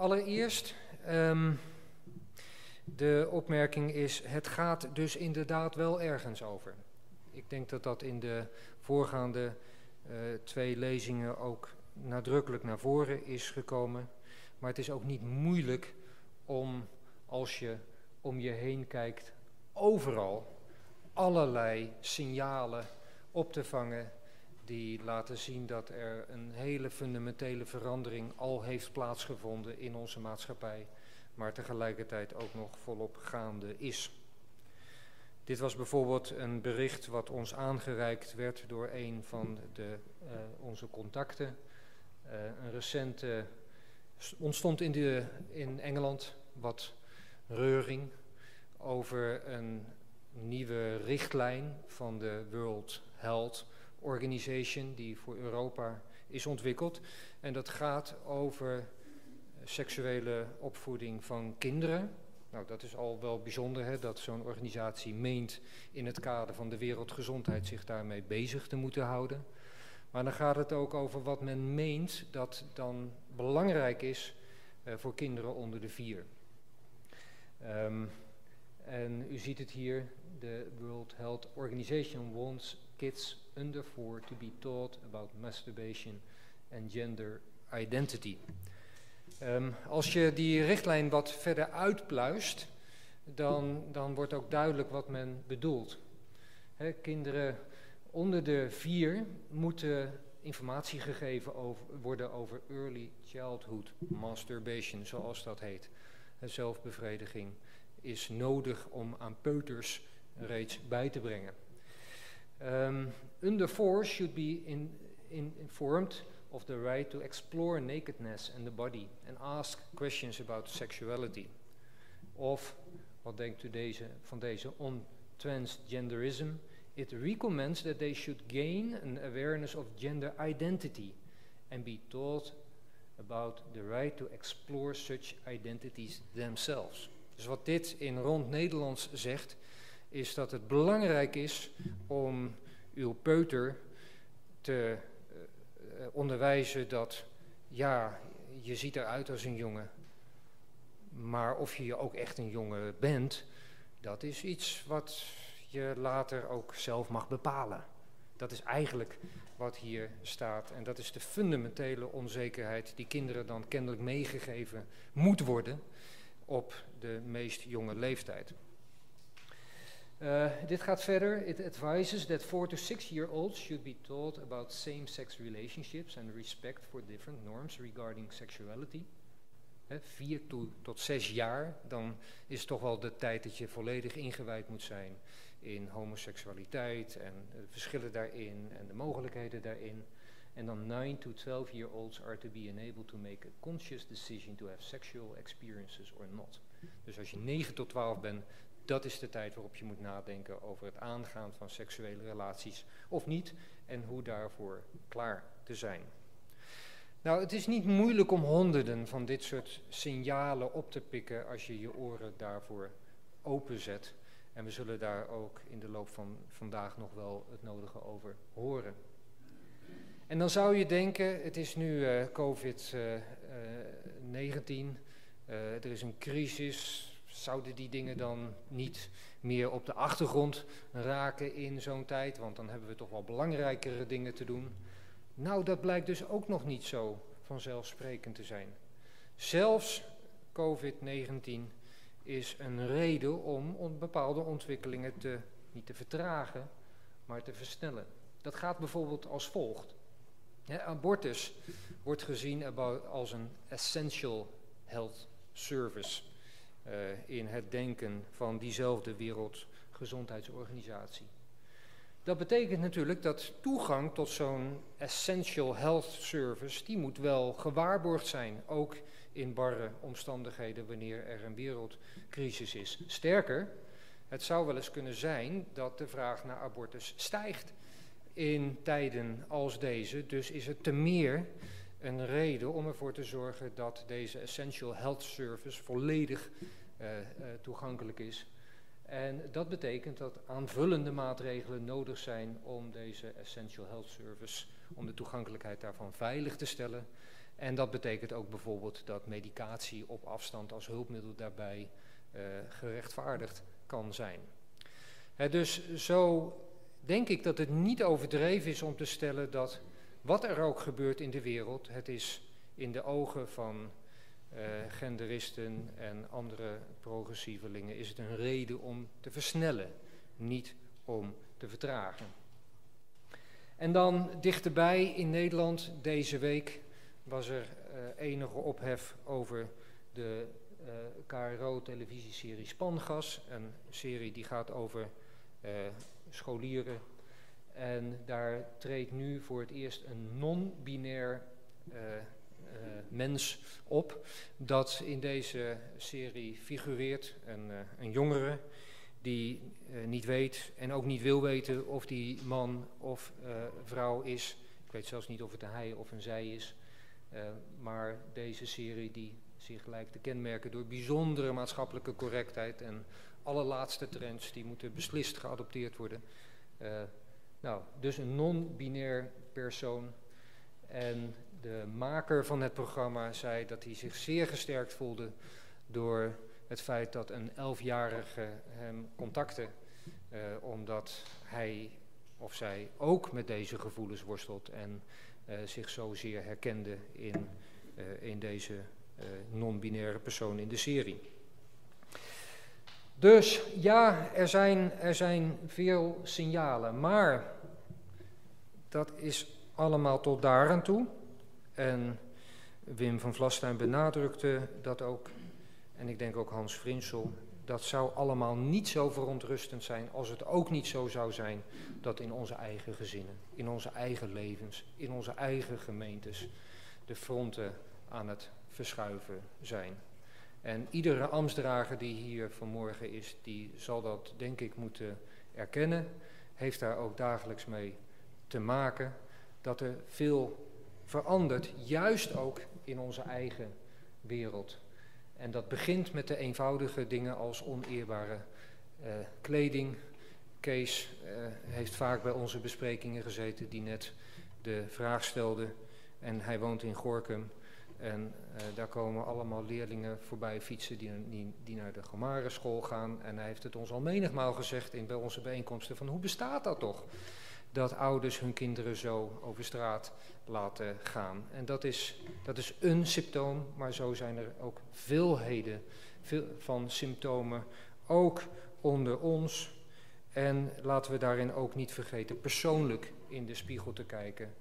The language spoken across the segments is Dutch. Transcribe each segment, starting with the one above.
allereerst, um, de opmerking is, het gaat dus inderdaad wel ergens over. Ik denk dat dat in de voorgaande uh, twee lezingen ook nadrukkelijk naar voren is gekomen. Maar het is ook niet moeilijk om, als je om je heen kijkt, overal allerlei signalen op te vangen die laten zien dat er een hele fundamentele verandering al heeft plaatsgevonden in onze maatschappij, maar tegelijkertijd ook nog volop gaande is. Dit was bijvoorbeeld een bericht wat ons aangereikt werd door een van de, uh, onze contacten. Uh, een recente ontstond in, de, in Engeland wat reuring over een nieuwe richtlijn van de World Health Organization die voor Europa is ontwikkeld. En dat gaat over seksuele opvoeding van kinderen. Nou, dat is al wel bijzonder hè, dat zo'n organisatie meent in het kader van de wereldgezondheid zich daarmee bezig te moeten houden. Maar dan gaat het ook over wat men meent dat dan belangrijk is uh, voor kinderen onder de vier. Um, en u ziet het hier, de World Health Organization wants kids under four to be taught about masturbation and gender identity. Um, als je die richtlijn wat verder uitpluist, dan, dan wordt ook duidelijk wat men bedoelt. Kinderen onder de vier moeten informatie gegeven worden over early childhood masturbation, zoals dat heet. Zelfbevrediging is nodig om aan peuters reeds bij te brengen. Um, under four should be in, in, informed of the right to explore nakedness and the body and ask questions about sexuality. Of, wat denkt u deze, van deze, on transgenderism? It recommends that they should gain an awareness of gender identity and be taught about the right to explore such identities themselves. Dus wat dit in rond Nederlands zegt, is dat het belangrijk is om uw peuter te uh, onderwijzen dat, ja, je ziet eruit als een jongen, maar of je ook echt een jongen bent, dat is iets wat je later ook zelf mag bepalen. Dat is eigenlijk wat hier staat. En dat is de fundamentele onzekerheid die kinderen dan kennelijk meegegeven moet worden op de meest jonge leeftijd. Uh, dit gaat verder. It advises that 4 to 6 year olds should be taught about same-sex relationships and respect for different norms regarding sexuality. He, 4 to, tot 6 jaar, dan is toch wel de tijd dat je volledig ingewijd moet zijn in homoseksualiteit en de verschillen daarin en de mogelijkheden daarin. En dan 9 to 12 year olds are to be enabled to make a conscious decision to have sexual experiences or not. Dus als je 9 tot 12 bent, dat is de tijd waarop je moet nadenken over het aangaan van seksuele relaties of niet en hoe daarvoor klaar te zijn. Nou, het is niet moeilijk om honderden van dit soort signalen op te pikken als je je oren daarvoor openzet. En we zullen daar ook in de loop van vandaag nog wel het nodige over horen. En dan zou je denken, het is nu uh, COVID-19, uh, uh, er is een crisis. Zouden die dingen dan niet meer op de achtergrond raken in zo'n tijd? Want dan hebben we toch wel belangrijkere dingen te doen. Nou, dat blijkt dus ook nog niet zo vanzelfsprekend te zijn. Zelfs COVID-19 is een reden om bepaalde ontwikkelingen te, niet te vertragen, maar te versnellen. Dat gaat bijvoorbeeld als volgt. Ja, abortus wordt gezien als een essential health service uh, in het denken van diezelfde Wereldgezondheidsorganisatie. Dat betekent natuurlijk dat toegang tot zo'n essential health service, die moet wel gewaarborgd zijn, ook in barre omstandigheden wanneer er een wereldcrisis is. Sterker, het zou wel eens kunnen zijn dat de vraag naar abortus stijgt in tijden als deze. Dus is het te meer een reden om ervoor te zorgen dat deze Essential Health Service volledig uh, uh, toegankelijk is. En dat betekent dat aanvullende maatregelen nodig zijn om deze Essential Health Service, om de toegankelijkheid daarvan veilig te stellen En dat betekent ook bijvoorbeeld dat medicatie op afstand als hulpmiddel daarbij uh, gerechtvaardigd kan zijn. dus zo denk ik dat het niet overdreven is om te stellen dat wat er ook gebeurt in de wereld, het is in de ogen van uh, genderisten en andere progressievelingen, is het een reden om te versnellen, niet om te vertragen. En dan dichterbij in Nederland deze week was er uh, enige ophef over de uh, KRO-televisieserie Spangas. Een serie die gaat over scholieren. En daar treedt nu voor het eerst een non-binair mens op. Dat in deze serie figureert. Een, een jongere die niet weet en ook niet wil weten of die man of vrouw is. Ik weet zelfs niet of het een hij of een zij is. Maar deze serie die zich lijkt te kenmerken door bijzondere maatschappelijke correctheid en allerlaatste trends die moeten beslist geadopteerd worden. Uh, nou, dus een non-binair persoon. En de maker van het programma zei dat hij zich zeer gesterkt voelde door het feit dat een elfjarige hem contacte, uh, omdat hij of zij ook met deze gevoelens worstelt en uh, zich zozeer herkende in, in deze non-binaire persoon in de serie. Dus ja, er zijn, er zijn veel signalen, maar dat is allemaal tot daar aan toe. En Wim van Vlastuin benadrukte dat ook, en ik denk ook Hans Vrinsel, dat zou allemaal niet zo verontrustend zijn als het ook niet zo zou zijn dat in onze eigen gezinnen, in onze eigen levens, in onze eigen gemeentes de fronten aan het verschuiven zijn. En iedere ambtsdrager die hier vanmorgen is, die zal dat denk ik moeten erkennen, heeft daar ook dagelijks mee te maken, dat er veel verandert, juist ook in onze eigen wereld. En dat begint met de eenvoudige dingen als oneerbare uh, kleding. Kees uh, heeft vaak bij onze besprekingen gezeten die net de vraag stelde. En hij woont in Gorkum. En uh, daar komen allemaal leerlingen voorbij fietsen die, die, naar de Gomarenschool gaan. En hij heeft het ons al menigmaal gezegd in, bij onze bijeenkomsten van hoe bestaat dat toch? Dat ouders hun kinderen zo over straat laten gaan. En dat is, dat is een symptoom, maar zo zijn er ook veelheden veel van symptomen, ook onder ons. En laten we daarin ook niet vergeten persoonlijk in de spiegel te kijken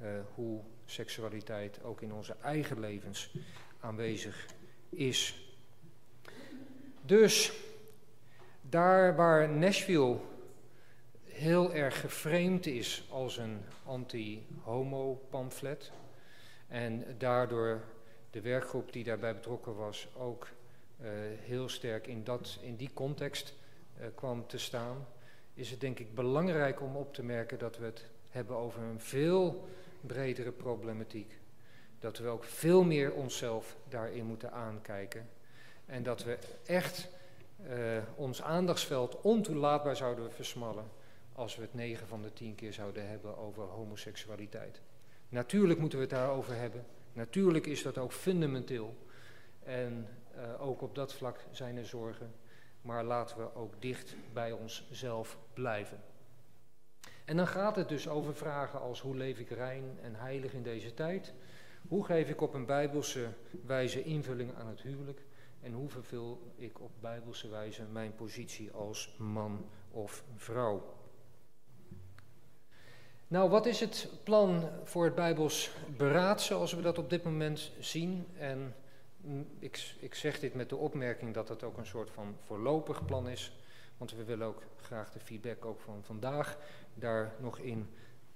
uh, hoe seksualiteit ook in onze eigen levens aanwezig is. Dus daar waar Nashville heel erg geframed is als een anti-homo-pamflet. En daardoor de werkgroep die daarbij betrokken was ook uh, heel sterk in, dat, in die context uh, kwam te staan. Is het denk ik belangrijk om op te merken dat we het hebben over een veel bredere problematiek. Dat we ook veel meer onszelf daarin moeten aankijken. En dat we echt uh, ons aandachtsveld ontoelaatbaar zouden versmallen als we het 9 van de 10 keer zouden hebben over homoseksualiteit. Natuurlijk moeten we het daarover hebben. Natuurlijk is dat ook fundamenteel. En uh, ook op dat vlak zijn er zorgen. Maar laten we ook dicht bij onszelf blijven. En dan gaat het dus over vragen als hoe leef ik rein en heilig in deze tijd? Hoe geef ik op een bijbelse wijze invulling aan het huwelijk? En hoe vervul ik op bijbelse wijze mijn positie als man of vrouw? Nou, wat is het plan voor het Bijbels beraad zoals we dat op dit moment zien? En mm, ik, ik zeg dit met de opmerking dat het ook een soort van voorlopig plan is. Want we willen ook graag de feedback ook van vandaag daar nog in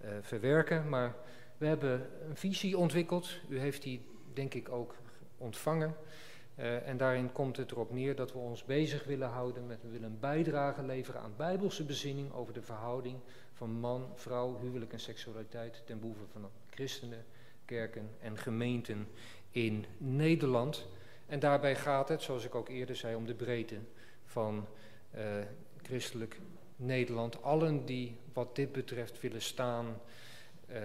uh, verwerken. Maar we hebben een visie ontwikkeld. U heeft die denk ik ook ontvangen. Uh, en daarin komt het erop neer dat we ons bezig willen houden met, we willen een bijdrage leveren aan bijbelse bezinning over de verhouding van man, vrouw, huwelijk en seksualiteit ten behoeve van christenen, kerken en gemeenten in Nederland. En daarbij gaat het, zoals ik ook eerder zei, om de breedte van uh, christelijk Nederland. Allen die wat dit betreft willen staan uh,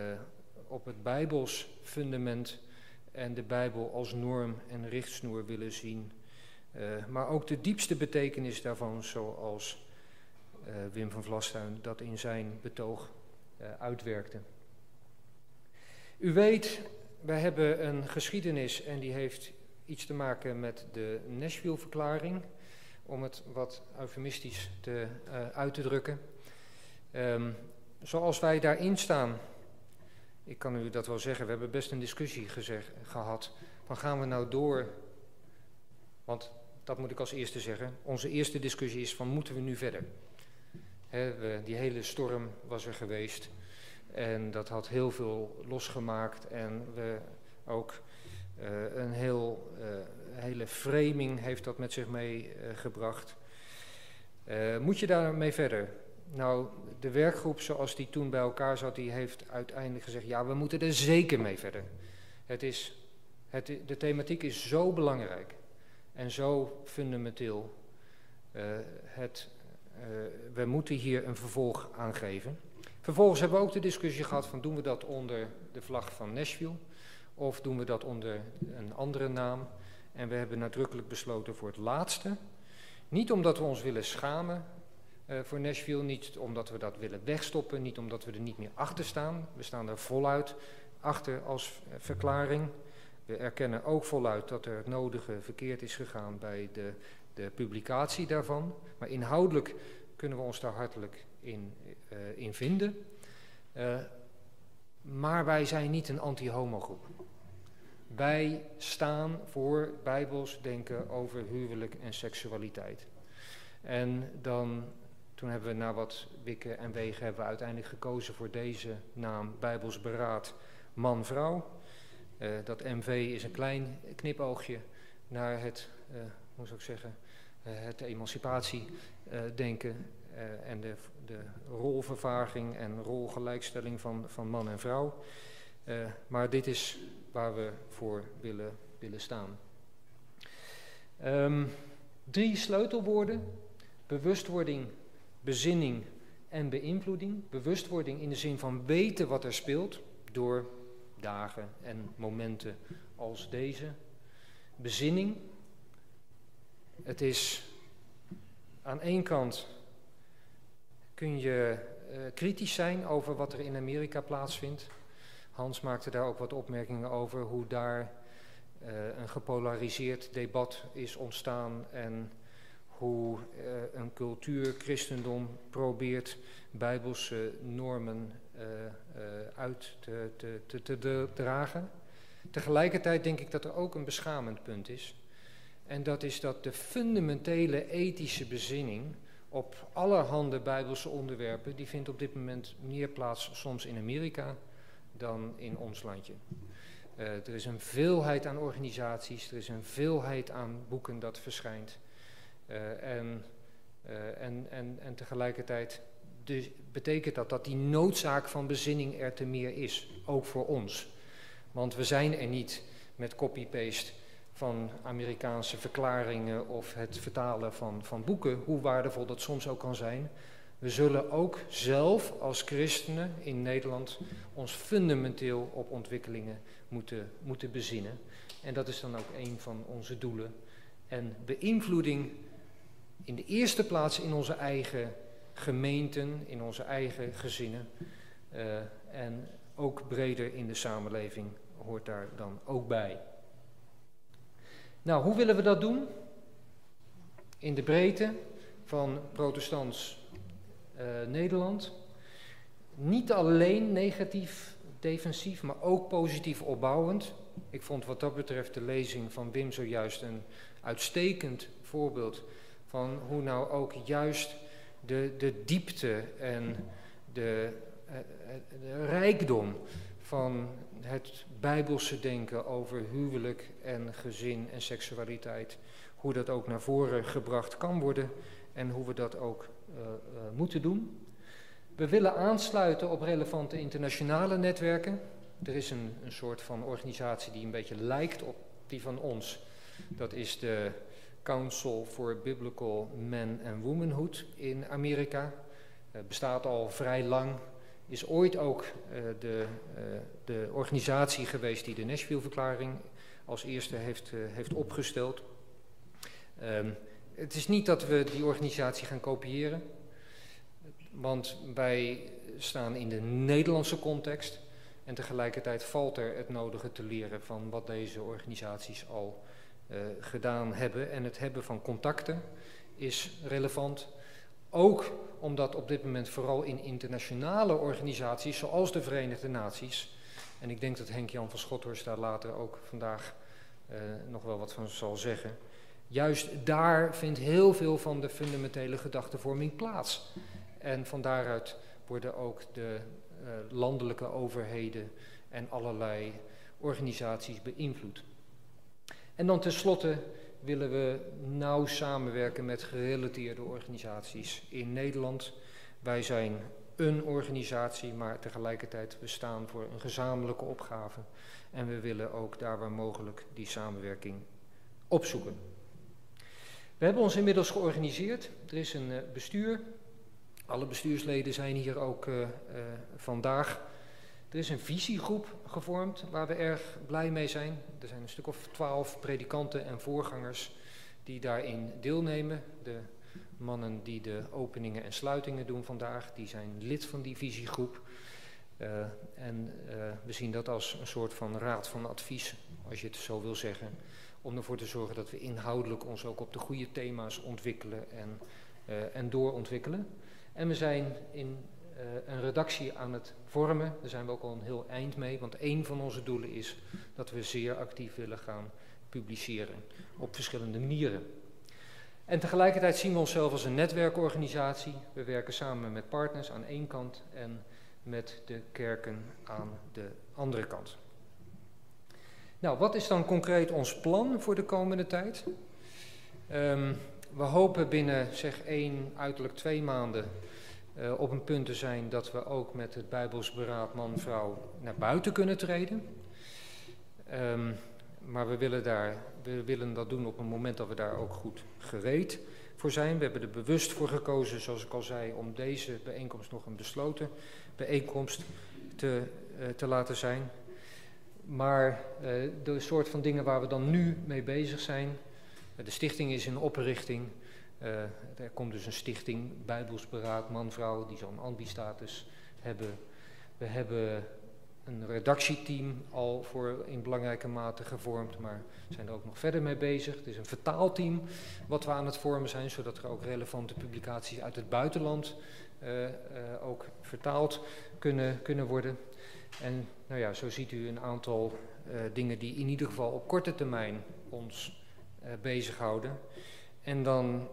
op het Bijbels fundament en de Bijbel als norm en richtsnoer willen zien. Uh, maar ook de diepste betekenis daarvan, zoals Wim van Vlastuin dat in zijn betoog uitwerkte. U weet, wij hebben een geschiedenis en die heeft iets te maken met de Nashville-verklaring, om het wat eufemistisch te, uit te drukken. Um, zoals wij daarin staan, ik kan u dat wel zeggen, we hebben best een discussie gehad. Van gaan we nou door? Want dat moet ik als eerste zeggen. Onze eerste discussie is van moeten we nu verder? die hele storm was er geweest. En dat had heel veel losgemaakt. En we ook uh, een heel, hele framing heeft dat met zich meegebracht. Uh, moet je daarmee verder? Nou, de werkgroep zoals die toen bij elkaar zat, die heeft uiteindelijk gezegd, ja, we moeten er zeker mee verder. Het is, het, de thematiek is zo belangrijk en zo fundamenteel. Uh, het, we moeten hier een vervolg aan geven. Vervolgens hebben we ook de discussie gehad van doen we dat onder de vlag van Nashville of doen we dat onder een andere naam. En we hebben nadrukkelijk besloten voor het laatste. Niet omdat we ons willen schamen uh, voor Nashville. Niet omdat we dat willen wegstoppen, niet omdat we er niet meer achter staan. We staan er voluit achter als uh, verklaring. We erkennen ook voluit dat er het nodige verkeerd is gegaan bij de, de publicatie daarvan. Maar inhoudelijk kunnen we ons daar hartelijk in, uh, in vinden. maar wij zijn niet een anti-homo groep. Wij staan voor bijbels denken over huwelijk en seksualiteit. En dan toen hebben we na wat wikken en wegen hebben we uiteindelijk gekozen voor deze naam Bijbels Beraad Man-Vrouw. Uh, dat MV is een klein knipoogje naar het, uh, hoe zou ik zeggen, uh, het emancipatiedenken en de, de rolvervaging en rolgelijkstelling van, van man en vrouw. Maar dit is waar we voor willen, willen staan. Um, drie sleutelwoorden. Bewustwording, bezinning en beïnvloeding. Bewustwording in de zin van weten wat er speelt door dagen en momenten als deze. Bezinning. Het is aan één kant kun je uh, kritisch zijn over wat er in Amerika plaatsvindt. Hans maakte daar ook wat opmerkingen over hoe daar uh, een gepolariseerd debat is ontstaan en hoe uh, een cultuur, christendom, probeert bijbelse normen uh, uit te, te, te, te, dragen. Tegelijkertijd denk ik dat er ook een beschamend punt is. En dat is dat de fundamentele ethische bezinning op allerhande bijbelse onderwerpen, die vindt op dit moment meer plaats soms in Amerika dan in ons landje. er is een veelheid aan organisaties, er is een veelheid aan boeken dat verschijnt. Uh, en, uh, en, en, en tegelijkertijd dus betekent dat dat die noodzaak van bezinning er te meer is, ook voor ons. Want we zijn er niet met copy-paste van Amerikaanse verklaringen of het vertalen van, van boeken, hoe waardevol dat soms ook kan zijn. We zullen ook zelf als christenen in Nederland ons fundamenteel op ontwikkelingen moeten, moeten bezinnen. En dat is dan ook een van onze doelen. En beïnvloeding in de eerste plaats in onze eigen gemeenten, in onze eigen gezinnen. Uh, en ook breder in de samenleving hoort daar dan ook bij. Nou, hoe willen we dat doen? In de breedte van protestants Nederland. Niet alleen negatief defensief, maar ook positief opbouwend. Ik vond wat dat betreft de lezing van Wim zojuist een uitstekend voorbeeld van hoe nou ook juist de, de diepte en de, eh, de rijkdom van het bijbelse denken over huwelijk en gezin en seksualiteit, hoe dat ook naar voren gebracht kan worden en hoe we dat ook moeten doen. We willen aansluiten op relevante internationale netwerken. Er is een, een soort van organisatie die een beetje lijkt op die van ons. Dat is de Council for Biblical Men and Womanhood in Amerika. Het bestaat al vrij lang is ooit ook de, de organisatie geweest die de Nashville-verklaring als eerste heeft, heeft opgesteld. Ehm, het is niet dat we die organisatie gaan kopiëren, want wij staan in de Nederlandse context en tegelijkertijd valt er het nodige te leren van wat deze organisaties al uh, gedaan hebben. En het hebben van contacten is relevant. Ook omdat op dit moment vooral in internationale organisaties zoals de Verenigde Naties, en ik denk dat Henk-Jan van Schothorst daar later ook vandaag uh, nog wel wat van zal zeggen, juist daar vindt heel veel van de fundamentele gedachtenvorming plaats. En van daaruit worden ook de uh, landelijke overheden en allerlei organisaties beïnvloed. En dan tenslotte willen we nauw samenwerken met gerelateerde organisaties in Nederland. Wij zijn een organisatie, maar tegelijkertijd we staan voor een gezamenlijke opgave. En we willen ook daar waar mogelijk die samenwerking opzoeken. We hebben ons inmiddels georganiseerd. Er is een uh, bestuur. Alle bestuursleden zijn hier ook uh, uh, vandaag. Er is een visiegroep gevormd waar we erg blij mee zijn. Er zijn een stuk of twaalf predikanten en voorgangers die daarin deelnemen. De mannen die de openingen en sluitingen doen vandaag, die zijn lid van die visiegroep. En we zien dat als een soort van raad van advies, als je het zo wil zeggen. Om ervoor te zorgen dat we inhoudelijk ons ook op de goede thema's ontwikkelen en, uh, en doorontwikkelen. En we zijn in uh, een redactie aan het vormen. Daar zijn we ook al een heel eind mee, want een van onze doelen is dat we zeer actief willen gaan publiceren op verschillende manieren. En tegelijkertijd zien we onszelf als een netwerkorganisatie. We werken samen met partners aan één kant en met de kerken aan de andere kant. Nou, wat is dan concreet ons plan voor de komende tijd? Um, we hopen binnen zeg één, uiterlijk twee maanden uh, op een punt te zijn dat we ook met het Bijbels beraad man-vrouw naar buiten kunnen treden. Um, maar we willen, daar, we willen dat doen op een moment dat we daar ook goed gereed voor zijn. We hebben er bewust voor gekozen, zoals ik al zei, om deze bijeenkomst nog een besloten bijeenkomst te, uh, te laten zijn. Maar uh, de soort van dingen waar we dan nu mee bezig zijn. de stichting is in oprichting. Uh, er komt dus een stichting, Bijbelsberaad, man-vrouw, die zo'n ambi-status hebben. We hebben een redactieteam al voor in belangrijke mate gevormd, maar zijn er ook nog verder mee bezig. Het is een vertaalteam wat we aan het vormen zijn, zodat er ook relevante publicaties uit het buitenland ook vertaald kunnen, kunnen worden. En nou ja, zo ziet u een aantal uh, dingen die in ieder geval op korte termijn ons bezighouden. En dan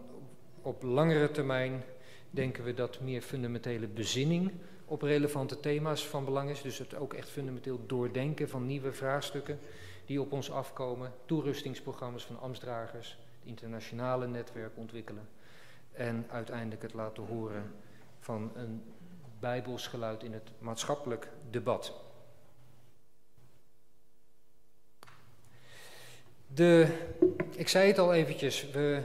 op langere termijn denken we dat meer fundamentele bezinning op relevante thema's van belang is. Dus het ook echt fundamenteel doordenken van nieuwe vraagstukken die op ons afkomen. Toerustingsprogramma's van ambtsdragers, het internationale netwerk ontwikkelen. En uiteindelijk het laten horen van een bijbels geluid in het maatschappelijk debat. De, ik zei het al eventjes, we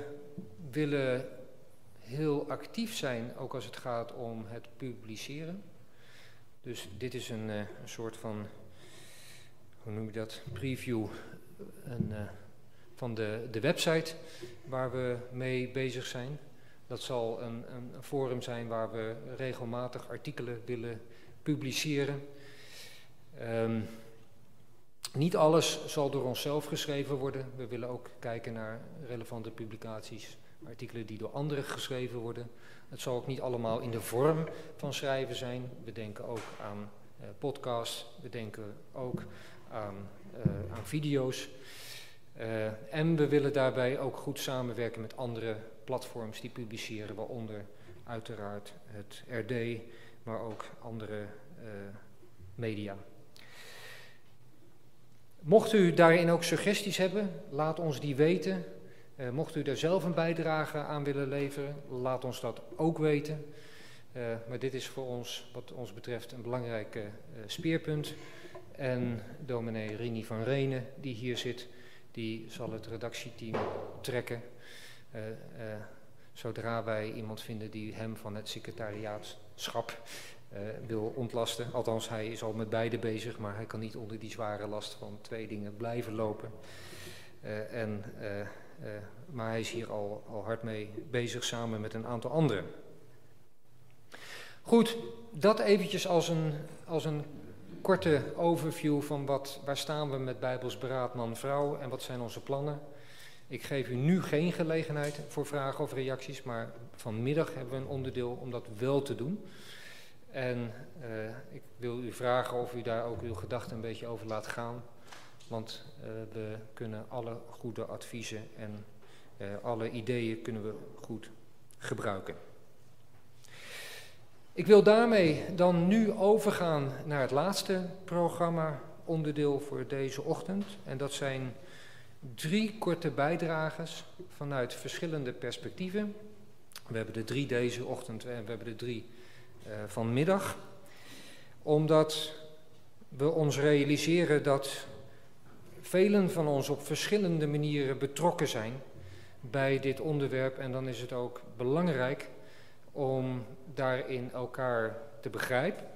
willen heel actief zijn, ook als het gaat om het publiceren. Dus dit is een, uh, een soort van, hoe noem je dat, preview een, uh, van de, de website waar we mee bezig zijn. Dat zal een, een, forum zijn waar we regelmatig artikelen willen publiceren. Um, niet alles zal door onszelf geschreven worden. We willen ook kijken naar relevante publicaties artikelen die door anderen geschreven worden. Het zal ook niet allemaal in de vorm van schrijven zijn. We denken ook aan uh, podcasts, we denken ook aan, uh, aan video's. Uh, en we willen daarbij ook goed samenwerken met andere platforms die publiceren, waaronder uiteraard het RD, maar ook andere media. Mocht u daarin ook suggesties hebben, laat ons die weten. Uh, mocht u daar zelf een bijdrage aan willen leveren, laat ons dat ook weten. Uh, maar dit is voor ons, wat ons betreft, een belangrijk speerpunt. En dominee Rini van Renen, die hier zit, die zal het redactieteam trekken. Zodra wij iemand vinden die hem van het secretariaatschap wil ontlasten. Althans, hij is al met beide bezig, maar hij kan niet onder die zware last van twee dingen blijven lopen. en, maar hij is hier al, al hard mee bezig samen met een aantal anderen. Goed, dat eventjes als een, als een korte overview van wat, waar staan we met Bijbels beraad man-vrouw en wat zijn onze plannen. Ik geef u nu geen gelegenheid voor vragen of reacties, maar vanmiddag hebben we een onderdeel om dat wel te doen. En uh, ik wil u vragen of u daar ook uw gedachten een beetje over laat gaan. Want uh, we kunnen alle goede adviezen en uh, alle ideeën kunnen we goed gebruiken. Ik wil daarmee dan nu overgaan naar het laatste programma onderdeel voor deze ochtend. En dat zijn drie korte bijdrages vanuit verschillende perspectieven. We hebben er drie deze ochtend en we hebben er drie uh, vanmiddag. Omdat we ons realiseren dat velen van ons op verschillende manieren betrokken zijn bij dit onderwerp. En dan is het ook belangrijk om daarin elkaar te begrijpen.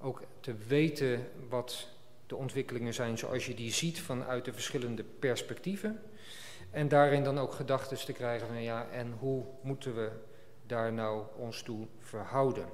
Ook te weten wat de ontwikkelingen zijn zoals je die ziet vanuit de verschillende perspectieven. En daarin dan ook gedachten te krijgen van ja, en hoe moeten we daar nou ons toe verhouden.